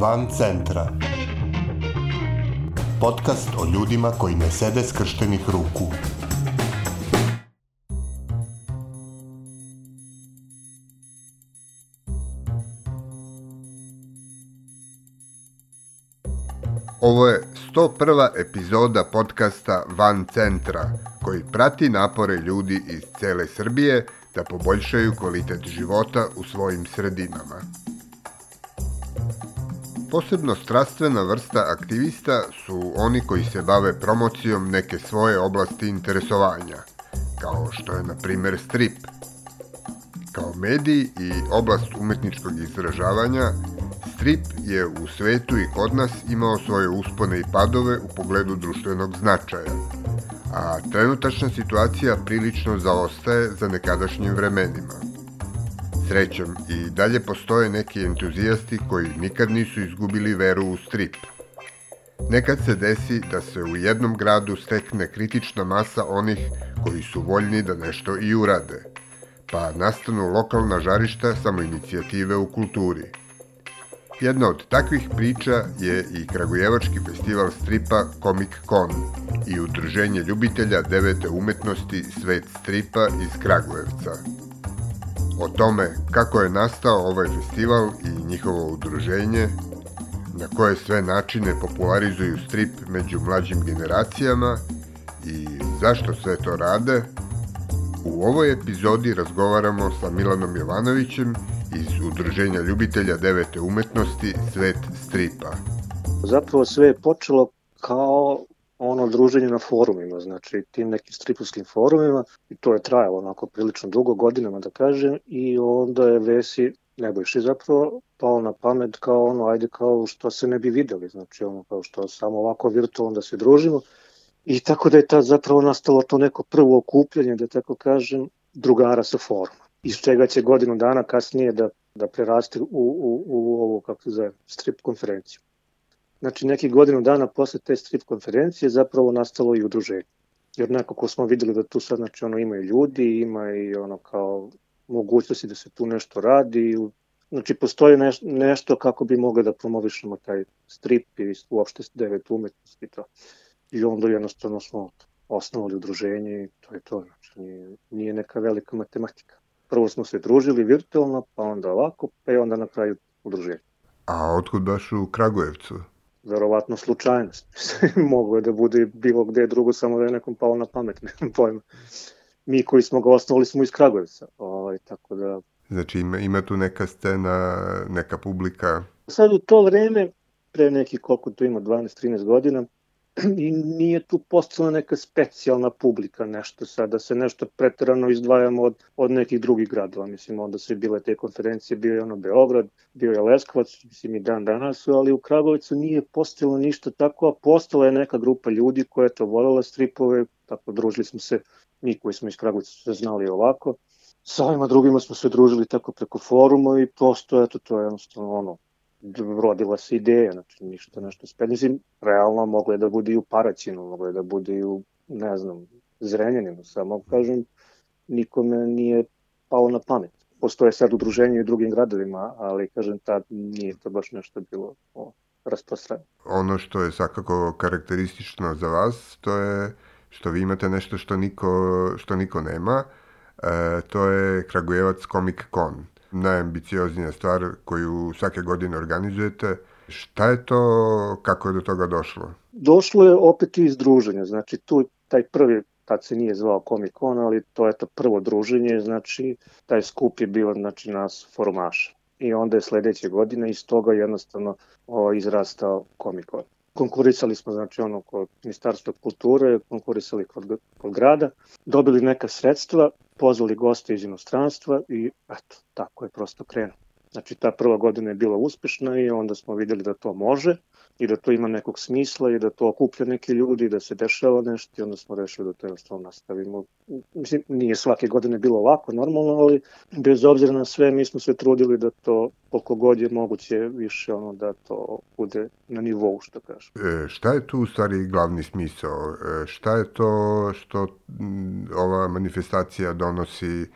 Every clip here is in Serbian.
Van centra. Podcast o ljudima koji ne sede skrštenih ruku. Ovo je 101. epizoda podcasta Van centra, koji prati napore ljudi iz cele Srbije da poboljšaju kvalitet života u svojim sredinama. Posebno strastvena vrsta aktivista su oni koji se bave promocijom neke svoje oblasti interesovanja, kao što je na primer strip. Kao medij i oblast umetničkog izražavanja, strip je u svetu i kod nas imao svoje uspone i padove u pogledu društvenog značaja, a trenutačna situacija prilično zaostaje za nekadašnjim vremenima. Srećom, i dalje postoje neki entuzijasti koji nikad nisu izgubili veru u strip. Nekad se desi da se u jednom gradu stekne kritična masa onih koji su voljni da nešto i urade, pa nastanu lokalna žarišta samoinicijative u kulturi – Jedna od takvih priča je i Kragujevački festival stripa Comic Con i udruženje ljubitelja devete umetnosti Svet stripa iz Kragujevca. O tome kako je nastao ovaj festival i njihovo udruženje, na koje sve načine popularizuju strip među mlađim generacijama i zašto sve to rade, u ovoj epizodi razgovaramo sa Milanom Jovanovićem iz Udruženja ljubitelja devete umetnosti Svet stripa. Zapravo sve je počelo kao ono druženje na forumima, znači tim nekim stripovskim forumima i to je trajalo onako prilično dugo godinama da kažem i onda je Vesi Nebojši zapravo pao na pamet kao ono, ajde kao što se ne bi videli, znači ono kao što samo ovako virtualno da se družimo i tako da je tad zapravo nastalo to neko prvo okupljanje, da tako kažem, drugara sa foruma iz čega će godinu dana kasnije da, da preraste u, u, u ovu, kako se zove, strip konferenciju. Znači, neki godinu dana posle te strip konferencije zapravo nastalo i udruženje. Jer nekako smo videli da tu sad, znači, ono, ima i ljudi, ima i ono kao mogućnosti da se tu nešto radi. Znači, postoji neš, nešto kako bi mogli da promovišemo taj strip i uopšte devet umetnosti i to. I onda jednostavno smo osnovali udruženje i to je to. Znači, nije, nije neka velika matematika. Prvo smo se družili virtualno, pa onda ovako, pa i onda na kraju udruženje. A otkud baš u Kragujevcu? Verovatno slučajnost. Mogu je da bude bilo gde drugo, samo da je nekom palo na pamet, nemam pojma. Mi koji smo ga osnovali smo iz Kragujevca, ovaj, tako da... Znači ima, ima tu neka scena, neka publika? Sad u to vreme, pre neki koliko to ima, 12-13 godina, i nije tu postala neka specijalna publika nešto sad, da se nešto pretrano izdvajamo od, od nekih drugih gradova. Mislim, onda su bile te konferencije, bio je ono Beograd, bio je Leskovac, mislim i dan danas ali u Kragovicu nije postalo ništa tako, a postala je neka grupa ljudi koja je to voljela stripove, tako družili smo se, mi koji smo iz Kragovica se znali ovako, sa ovima drugima smo se družili tako preko foruma i prosto, eto, to je jednostavno ono, rodila se ideja, znači ništa nešto spet. Mislim, realno moglo je da bude i u Paraćinu, moglo je da bude i u, ne znam, Zrenjaninu, samo kažem, nikome nije palo na pamet. Postoje sad udruženje u drugim gradovima, ali kažem, tad nije to baš nešto bilo o, rasprostranjeno. Ono što je svakako karakteristično za vas, to je što vi imate nešto što niko, što niko nema, e, to je Kragujevac Comic Con najambicioznija stvar koju svake godine organizujete. Šta je to, kako je do toga došlo? Došlo je opet iz druženja, znači tu taj prvi tad se nije zvao Comic Con, ali to je to prvo druženje, znači taj skup je bio znači, nas formaša. I onda je sledeće godine iz toga jednostavno o, izrastao Comic Con. Konkurisali smo znači ono kod Ministarstva kulture, konkurisali kod, kod grada, dobili neka sredstva pozvali goste iz inostranstva i eto, tako je prosto krenuo. Znači ta prva godina je bila uspešna i onda smo videli da to može i da to ima nekog smisla i da to okuplja neke ljudi da se dešava nešto i onda smo rešili da to jednostavno nastavimo. Mislim, nije svake godine bilo ovako normalno, ali bez obzira na sve mi smo se trudili da to koliko god je moguće više ono da to bude na nivou što kažem. E, šta je tu u stvari glavni smisao? E, šta je to što m, ova manifestacija donosi e,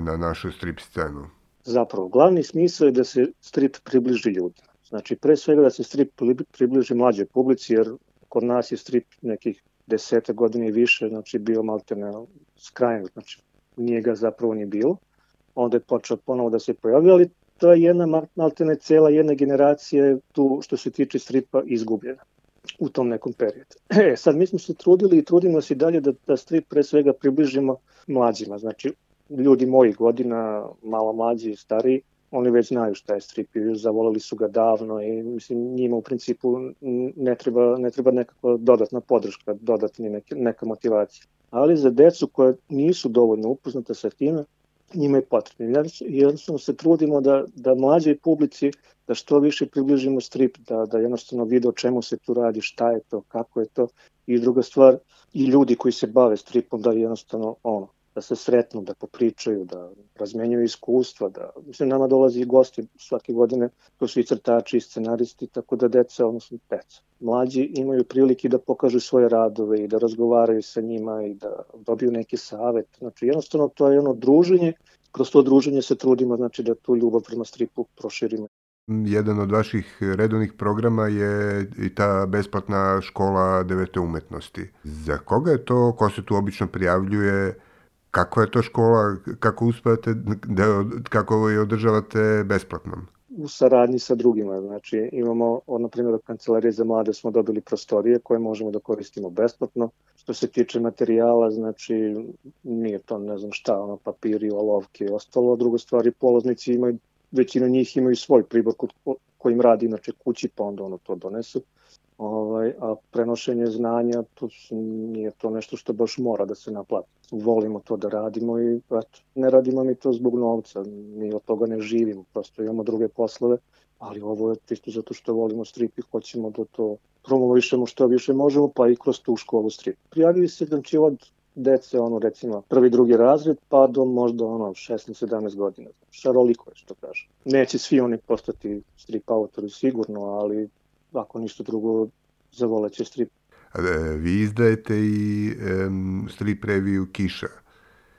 na našu strip scenu? Zapravo, glavni smisao je da se strip približi ljudima Znači, pre svega da se strip približi mlađoj publici, jer kod nas je strip nekih deseta godina i više, znači bio maltene skrajen, znači nije ga zapravo ni bilo. Onda je počeo ponovo da se pojavlja, ali to je jedna maltene cela jedna generacija tu što se tiče stripa izgubljena u tom nekom periodu. E, sad mi smo se trudili i trudimo se dalje da, da strip pre svega približimo mlađima, znači ljudi mojih godina, malo mlađi i stariji, oni već znaju šta je strip i zavolali su ga davno i mislim njima u principu ne treba, ne treba nekakva dodatna podrška, dodatna neke, neka motivacija. Ali za decu koje nisu dovoljno upoznate sa time, njima je potrebno. Jednostavno se trudimo da, da mlađoj publici da što više približimo strip, da, da jednostavno vide o čemu se tu radi, šta je to, kako je to. I druga stvar, i ljudi koji se bave stripom da jednostavno ono, da se sretnu, da popričaju, da razmenjuju iskustva, da, mislim, nama dolazi i gosti svake godine, to su i crtači i scenaristi, tako da deca, odnosno deca, mlađi imaju prilike da pokažu svoje radove i da razgovaraju sa njima i da dobiju neki savet. Znači, jednostavno, to je ono druženje, kroz to druženje se trudimo, znači, da tu ljubav prema stripu proširimo. Jedan od vaših redovnih programa je i ta besplatna škola devete umetnosti. Za koga je to, ko se tu obično prijavljuje, Kako je to škola, kako uspevate, da, kako je održavate besplatno? U saradnji sa drugima, znači imamo, na primjer, od Kancelarije za mlade smo dobili prostorije koje možemo da koristimo besplatno. Što se tiče materijala, znači nije to ne znam šta, ono papiri, olovke i ostalo. Drugo stvari, polaznici imaju, većina njih imaju svoj pribor kojim radi inače kući, pa onda ono to donesu. Ovaj, a prenošenje znanja, to nije to nešto što baš mora da se naplati. Volimo to da radimo i eto, ne radimo mi to zbog novca, mi od toga ne živimo, prosto imamo druge poslove, ali ovo je čisto zato što volimo strip i hoćemo da to promovišemo što više možemo, pa i kroz tu školu strip. Prijavili se znači od dece, ono recimo prvi, drugi razred, pa do možda ono 16-17 godina. Šaroliko je što kažem. Neće svi oni postati strip autori sigurno, ali ako ništa drugo, zavoleće strip. E, vi izdajete i um, strip reviju Kiša.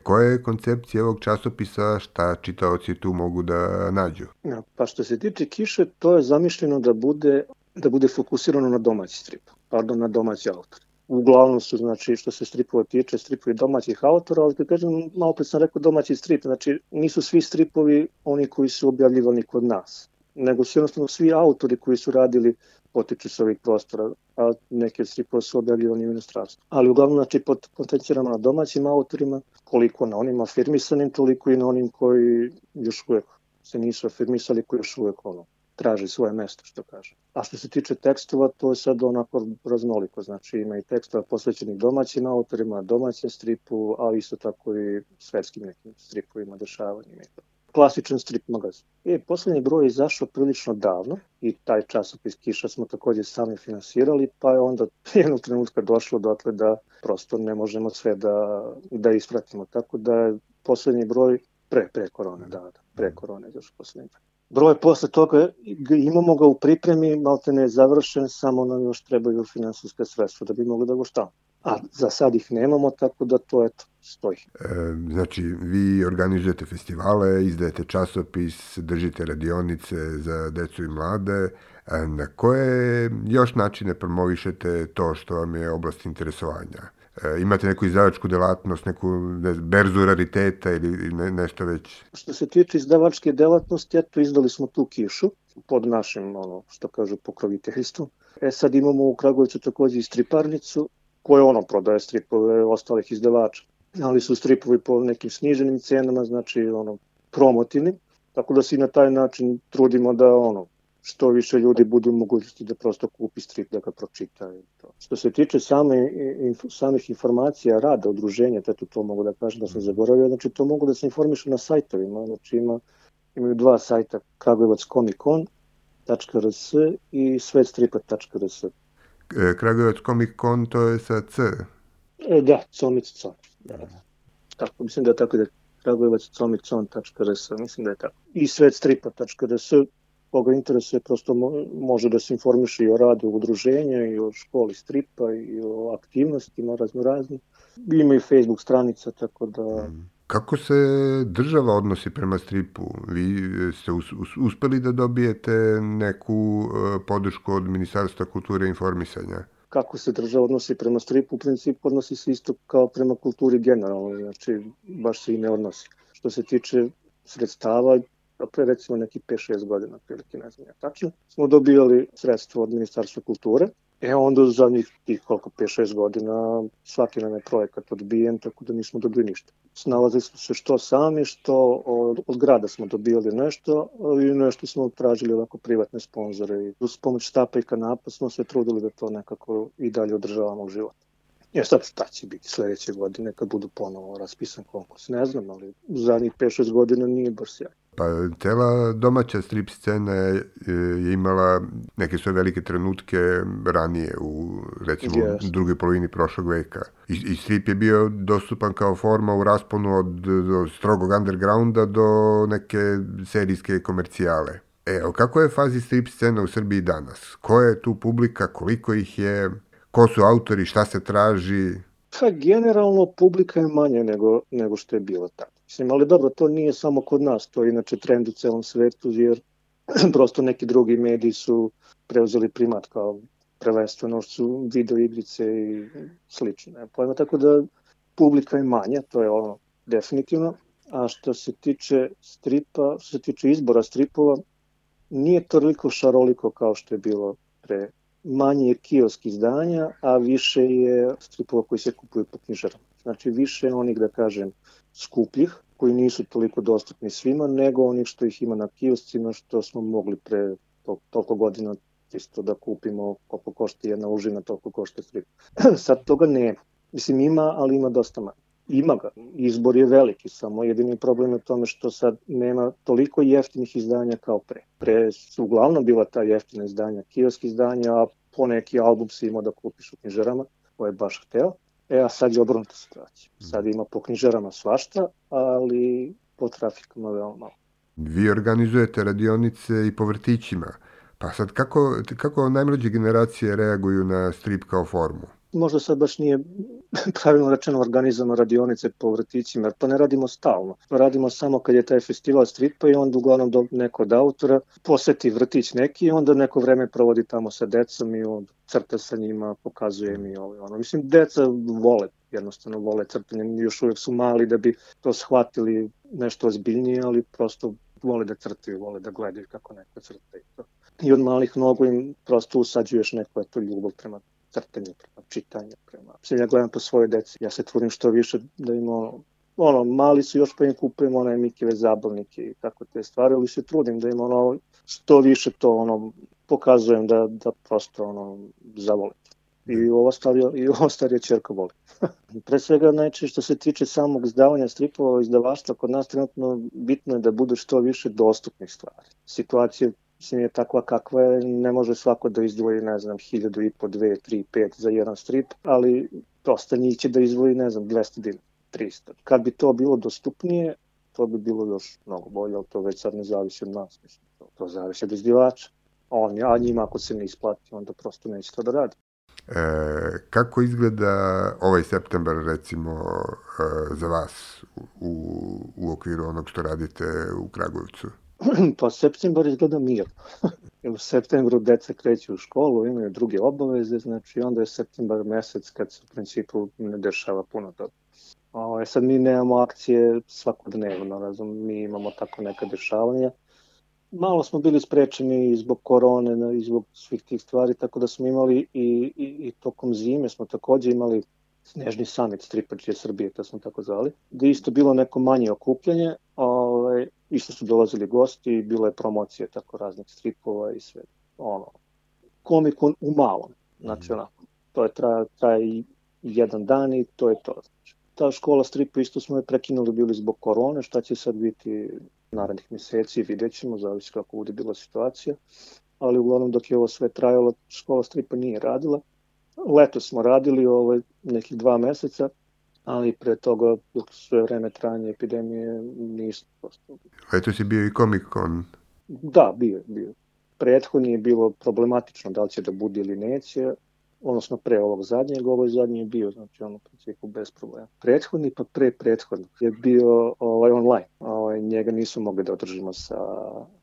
Koja je koncepcija ovog časopisa, šta čitaoci tu mogu da nađu? Ja, pa što se tiče Kiše, to je zamišljeno da bude, da bude fokusirano na domaći strip, pardon, na domaći autor. Uglavnom su, znači, što se stripova tiče, stripovi domaćih autora, ali kad kažem, malo pre sam rekao domaći strip, znači, nisu svi stripovi oni koji su objavljivani kod nas, nego su jednostavno svi autori koji su radili potiču sa ovih prostora, a neke stripove su objavljivani u inostranstvu. Ali uglavnom, znači, potencijiramo na domaćim autorima, koliko na onim afirmisanim, toliko i na onim koji još uvek se nisu afirmisali, koji još uvek ono, traži svoje mesto, što kaže. A što se tiče tekstova, to je sad onako raznoliko, znači ima i tekstova posvećenih domaćim autorima, domaćem stripu, ali isto tako i svetskim nekim stripovima, dešavanjima i to klasičan strip magazin. E, poslednji broj je izašao prilično davno i taj časopis Kiša smo takođe sami finansirali, pa je onda jednog trenutka došlo dotle da prosto ne možemo sve da, da ispratimo. Tako da je poslednji broj pre, pre korone, da, da, pre korone izašao poslednji broj. Broj posle toga imamo ga u pripremi, malte ne je završen, samo nam još trebaju finansijske sredstva da bi mogli da go štamo a za sad ih nemamo, tako da to eto, stoji. E, znači, vi organizujete festivale, izdajete časopis, držite radionice za decu i mlade. E, na koje još načine promovišete to što vam je oblast interesovanja? E, imate neku izdavačku delatnost, neku ne, berzu rariteta ili ne, nešto već? Što se tiče izdavačke delatnosti, eto, izdali smo tu kišu pod našim, ono, što kažu, pokroviteljstvom. E sad imamo u Kragovicu takođe i striparnicu koje ono prodaje stripove ostalih izdavača. Ali su stripovi po nekim sniženim cenama, znači ono promotivnim, tako da se i na taj način trudimo da ono što više ljudi budu u mogućnosti da prosto kupi strip, da ga pročita. I to. Što se tiče same, inf, samih informacija rada, udruženja, eto to mogu da kažem da sam zaboravio, znači to mogu da se informišu na sajtovima, znači ima, imaju dva sajta, kragujevac.comicon.rs i svetstripa.rs. E, Kragujevac Comic Con, to je sa C. E, da, Comic Con. Da. Tako, mislim da je tako da je Kragujevac comicon.rs, mislim da je tako. I svetstripa.rs, koga interesuje, prosto može da se informiše i o radu udruženja, i o školi stripa, i o aktivnostima razno razni. Ima i Facebook stranica, tako da... Mm. Kako se država odnosi prema stripu? Vi ste us, us, uspeli da dobijete neku uh, podršku od Ministarstva kulture i informisanja? Kako se država odnosi prema stripu, u principu odnosi se isto kao prema kulturi generalno, znači baš se i ne odnosi. Što se tiče sredstava, pre recimo neki 5-6 godina, prilike ne znam ja tačno, smo dobijali sredstvo od Ministarstva kulture E onda za njih tih koliko 5-6 godina svaki nam je projekat odbijen, tako da nismo dobili ništa. Snalazili smo se što sami, što od, od grada smo dobili nešto i nešto smo tražili ovako privatne sponzore i uz pomoć štapa i kanapa smo se trudili da to nekako i dalje održavamo u životu. Ja sad šta će biti sledeće godine kad budu ponovo raspisan konkurs, ne znam, ali u zadnjih 5-6 godina nije baš sjajno. Pa cela domaća strip scena je, je imala neke svoje velike trenutke ranije u recimo yes. drugoj polovini prošlog veka. I, I strip je bio dostupan kao forma u rasponu od do strogog undergrounda do neke serijske komercijale. E, kako je fazi strip scena u Srbiji danas? Ko je tu publika, koliko ih je, ko su autori, šta se traži? Pa generalno publika je manje nego, nego što je bilo tada. Mislim, ali dobro, to nije samo kod nas, to je inače trend u celom svetu, jer prosto neki drugi mediji su preuzeli primat kao prvenstveno su video igrice i slično. Ne pojma, tako da publika je manja, to je ono definitivno. A što se tiče stripa, što se tiče izbora stripova, nije toliko šaroliko kao što je bilo pre manje je kiosk izdanja, a više je stripova koji se kupuju po knjižarama. Znači više onih, da kažem, skupljih, koji nisu toliko dostupni svima, nego onih što ih ima na kioscima, što smo mogli pre to, toliko godina isto da kupimo koliko košta jedna užina, toliko košta strip. Sad toga nema. Mislim, ima, ali ima dosta manje. Ima ga. Izbor je veliki, samo jedini problem je u tome što sad nema toliko jeftinih izdanja kao pre. Pre su uglavnom bila ta jeftina izdanja, kiosk izdanja, a poneki album si imao da kupiš u knjižarama, ko je baš hteo. E, a sad je obrnuta situacija. Mhm. Sad ima po knjižarama svašta, ali po trafikama veoma malo. Vi organizujete radionice i po vrtićima. Pa sad, kako, kako najmlađe generacije reaguju na strip kao formu? Možda sad baš nije pravilno rečeno organizujemo radionice po vrtićima, jer to ne radimo stalno. Radimo samo kad je taj festival stripa i onda uglavnom do neko od autora poseti vrtić neki i onda neko vreme provodi tamo sa decom i on crta sa njima, pokazuje mi ovo. Ono. Mislim, deca vole jednostavno vole crtanje, još uvek su mali da bi to shvatili nešto ozbiljnije, ali prosto vole da crtaju, vole da gledaju kako neko crta i to. I od malih nogu im prosto usađuješ neko eto ljubav prema crtanju, prema čitanju, prema... Sve ja gledam po svoje deci, ja se trudim što više da im ono, ono, mali su još pa im kupujem onaj Mikeve zabavnike i tako te stvari, ali se trudim da im ono, što više to ono, pokazujem da, da prosto ono, zavole. I ova starija, i ova starija čerka voli. Pre svega, znači, što se tiče samog izdavanja stripova, izdavaštva, kod nas trenutno bitno je da bude što više dostupnih stvari. Situacija mislim je takva kakva je, ne može svako da izdvoji, ne znam, hiljadu i po, dve, tri, pet za jedan strip, ali dosta njih će da izdvoji, ne znam, 200 dinara, 300. Kad bi to bilo dostupnije, to bi bilo još mnogo bolje, ali to već sad ne zavisi od nas, mislim, to, to zavisi od izdivača. On, a njima ako se ne isplati, onda prosto neće to da radi. E, kako izgleda ovaj septembar recimo e, za vas u, u okviru onog što radite u Kragujevcu? pa septembar izgleda mir. u septembru deca kreću u školu, imaju druge obaveze, znači onda je septembar mesec kad se u principu ne dešava puno toga. Ovaj, sad mi nemamo akcije svakodnevno, razum, mi imamo tako neka dešavanja. Malo smo bili sprečeni zbog korone i zbog svih tih stvari, tako da smo imali i, i, i tokom zime smo takođe imali Snežni summit stripačije Srbije, to smo tako zvali, gde isto bilo neko manje okupljanje, ovaj, isto su dolazili gosti, bilo je promocije tako raznih stripova i sve, ono, komikon u malom, znači mhm. onako, to je traje, traje jedan dan i to je to. Znači, ta škola stripa isto smo je prekinuli bili zbog korone, šta će sad biti narednih meseci, vidjet ćemo, zavisi kako bude bila situacija, ali uglavnom dok je ovo sve trajalo, škola stripa nije radila, Leto smo radili ovaj, nekih dva meseca, ali pre toga, dok sve vreme trajanja epidemije, nismo prosto. Leto si bio i Comic Con? Da, bio, bio. Prethodni je bilo problematično da li će da bude ili neće, odnosno pre ovog zadnjeg, ovo zadnji je bio, znači on u principu bez problema. Prethodni pa pre prethodnog je bio ovaj, online. Ovaj, njega nisu mogli da održimo sa,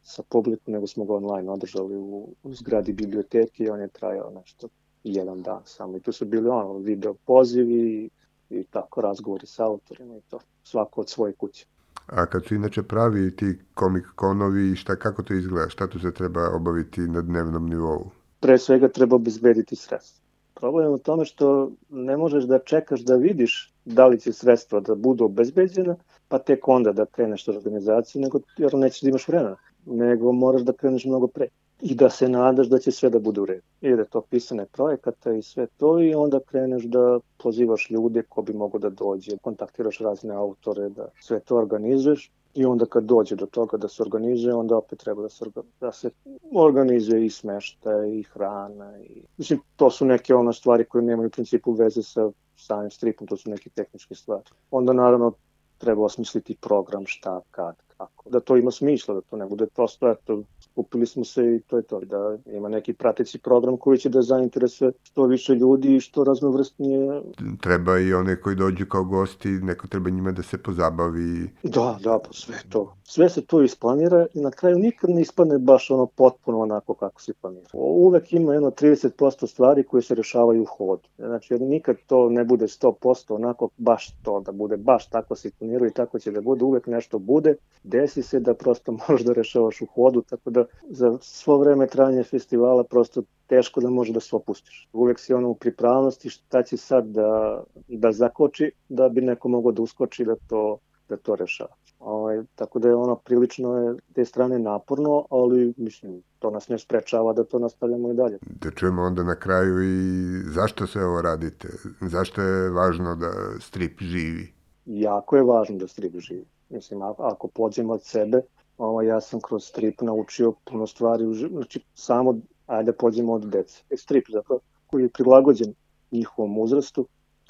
sa publikom, nego smo ga online održali u, u zgradi biblioteke i on je trajao nešto jedan dan samo. I tu su bili ono, video pozivi i tako razgovori sa autorima i to. Svako od svoje kuće. A kad su inače pravi ti komik konovi, šta, kako to izgleda? Šta tu se treba obaviti na dnevnom nivou? Pre svega treba obezbediti sredstva. Problem je u tome što ne možeš da čekaš da vidiš da li će sredstva da budu obezbeđena, pa tek onda da kreneš u organizaciju, nego, jer nećeš da imaš vremena, nego moraš da kreneš mnogo pre i da se nadaš da će sve da bude u redu. I da to pisane projekata i sve to i onda kreneš da pozivaš ljude ko bi mogo da dođe, kontaktiraš razne autore, da sve to organizuješ i onda kad dođe do toga da se organizuje, onda opet treba da se, da se organizuje i smešta i hrana. I, mislim, to su neke ono stvari koje nemaju u principu veze sa samim stripom, to su neke tehničke stvari. Onda naravno treba osmisliti program šta, kad, kako. Da to ima smisla, da to ne bude prosto, eto, kupili smo se i to je to, da ima neki prateći program koji će da zainteresuje što više ljudi i što raznovrstnije. Treba i one koji dođu kao gosti, neko treba njima da se pozabavi. Da, da, pa sve to. Sve se to isplanira i na kraju nikad ne ispadne baš ono potpuno onako kako se planira. Uvek ima jedno 30% stvari koje se rešavaju u hodu. Znači, nikad to ne bude 100% onako baš to, da bude baš tako se planira i tako će da bude, uvek nešto bude, desi se da prosto možeš da rešavaš u hodu, tako da za svo vreme trajanja festivala prosto teško da može da se opustiš. Uvek si ono u pripravnosti šta će sad da, da zakoči da bi neko mogao da uskoči da to, da to rešava. Ovaj, tako da je ono prilično je te strane naporno, ali mislim to nas ne sprečava da to nastavljamo i dalje. Da čujemo onda na kraju i zašto sve ovo radite? Zašto je važno da strip živi? Jako je važno da strip živi. Mislim, ako pođemo od sebe, ovo, ja sam kroz strip naučio puno stvari, znači samo, ajde pođemo od dece. E, strip zapravo, koji je prilagođen njihovom uzrastu,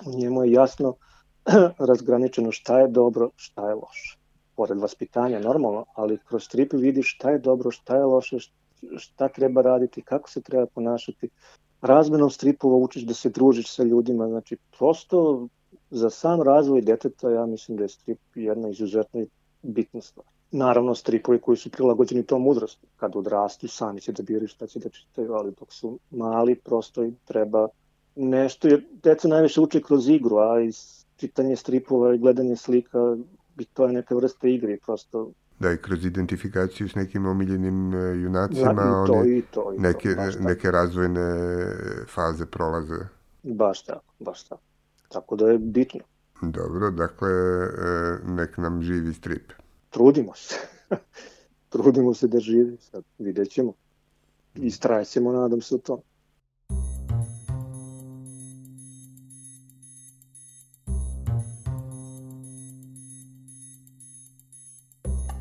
u njemu je jasno razgraničeno šta je dobro, šta je loše. Pored vaspitanja, normalno, ali kroz strip vidiš šta je dobro, šta je loše, šta treba raditi, kako se treba ponašati. Razmenom stripova učiš da se družiš sa ljudima, znači prosto za sam razvoj deteta ja mislim da je strip jedna izuzetno bitna stvar. Naravno, stripovi koji su prilagođeni tom uzrastu. Kad odrastu, sami će da biraju šta će da čitaju, ali dok su mali, prosto im treba nešto, jer deca najviše uče kroz igru, a i čitanje stripova i gledanje slika, bi to je neka vrsta igre, prosto da i kroz identifikaciju s nekim omiljenim e, junacima da, i to, oni i to, i neke, to, neke razvojne faze prolaze. Baš tako, baš tako. Tako da je bitno. Dobro, dakle, e, nek nam živi strip. Trudimo se. Trudimo se da živi, sad vidjet ćemo. Istrajećemo, nadam se u tom.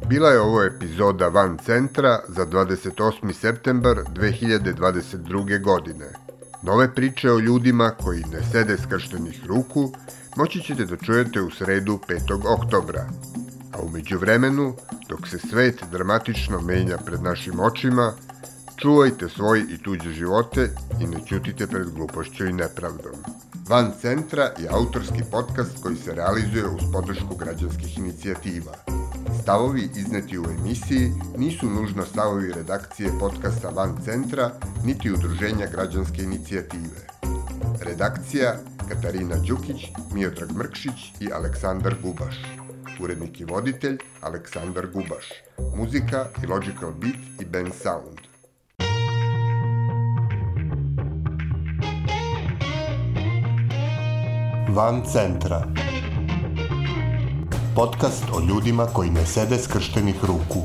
Bila je ovo epizoda Van Centra za 28. septembar 2022. godine. Nove priče o ljudima koji ne sede skrštenih ruku moći ćete da čujete u sredu 5. oktobra. A umeđu vremenu, dok se svet dramatično menja pred našim očima, čuvajte svoj i tuđe živote i ne ćutite pred glupošću i nepravdom. Van Centra je autorski podcast koji se realizuje uz podršku građanskih inicijativa. Stavovi izneti u emisiji nisu nužno stavovi redakcije podcasta Van Centra niti udruženja građanske inicijative. Redakcija Katarina Đukić, Miotrag Mrkšić i Aleksandar Gubaš. Urednik i voditelj Aleksandar Gubaš. Muzika i Logical Beat i Ben Sound. Van centra. Podcast o ljudima koji ne sede skrštenih ruku.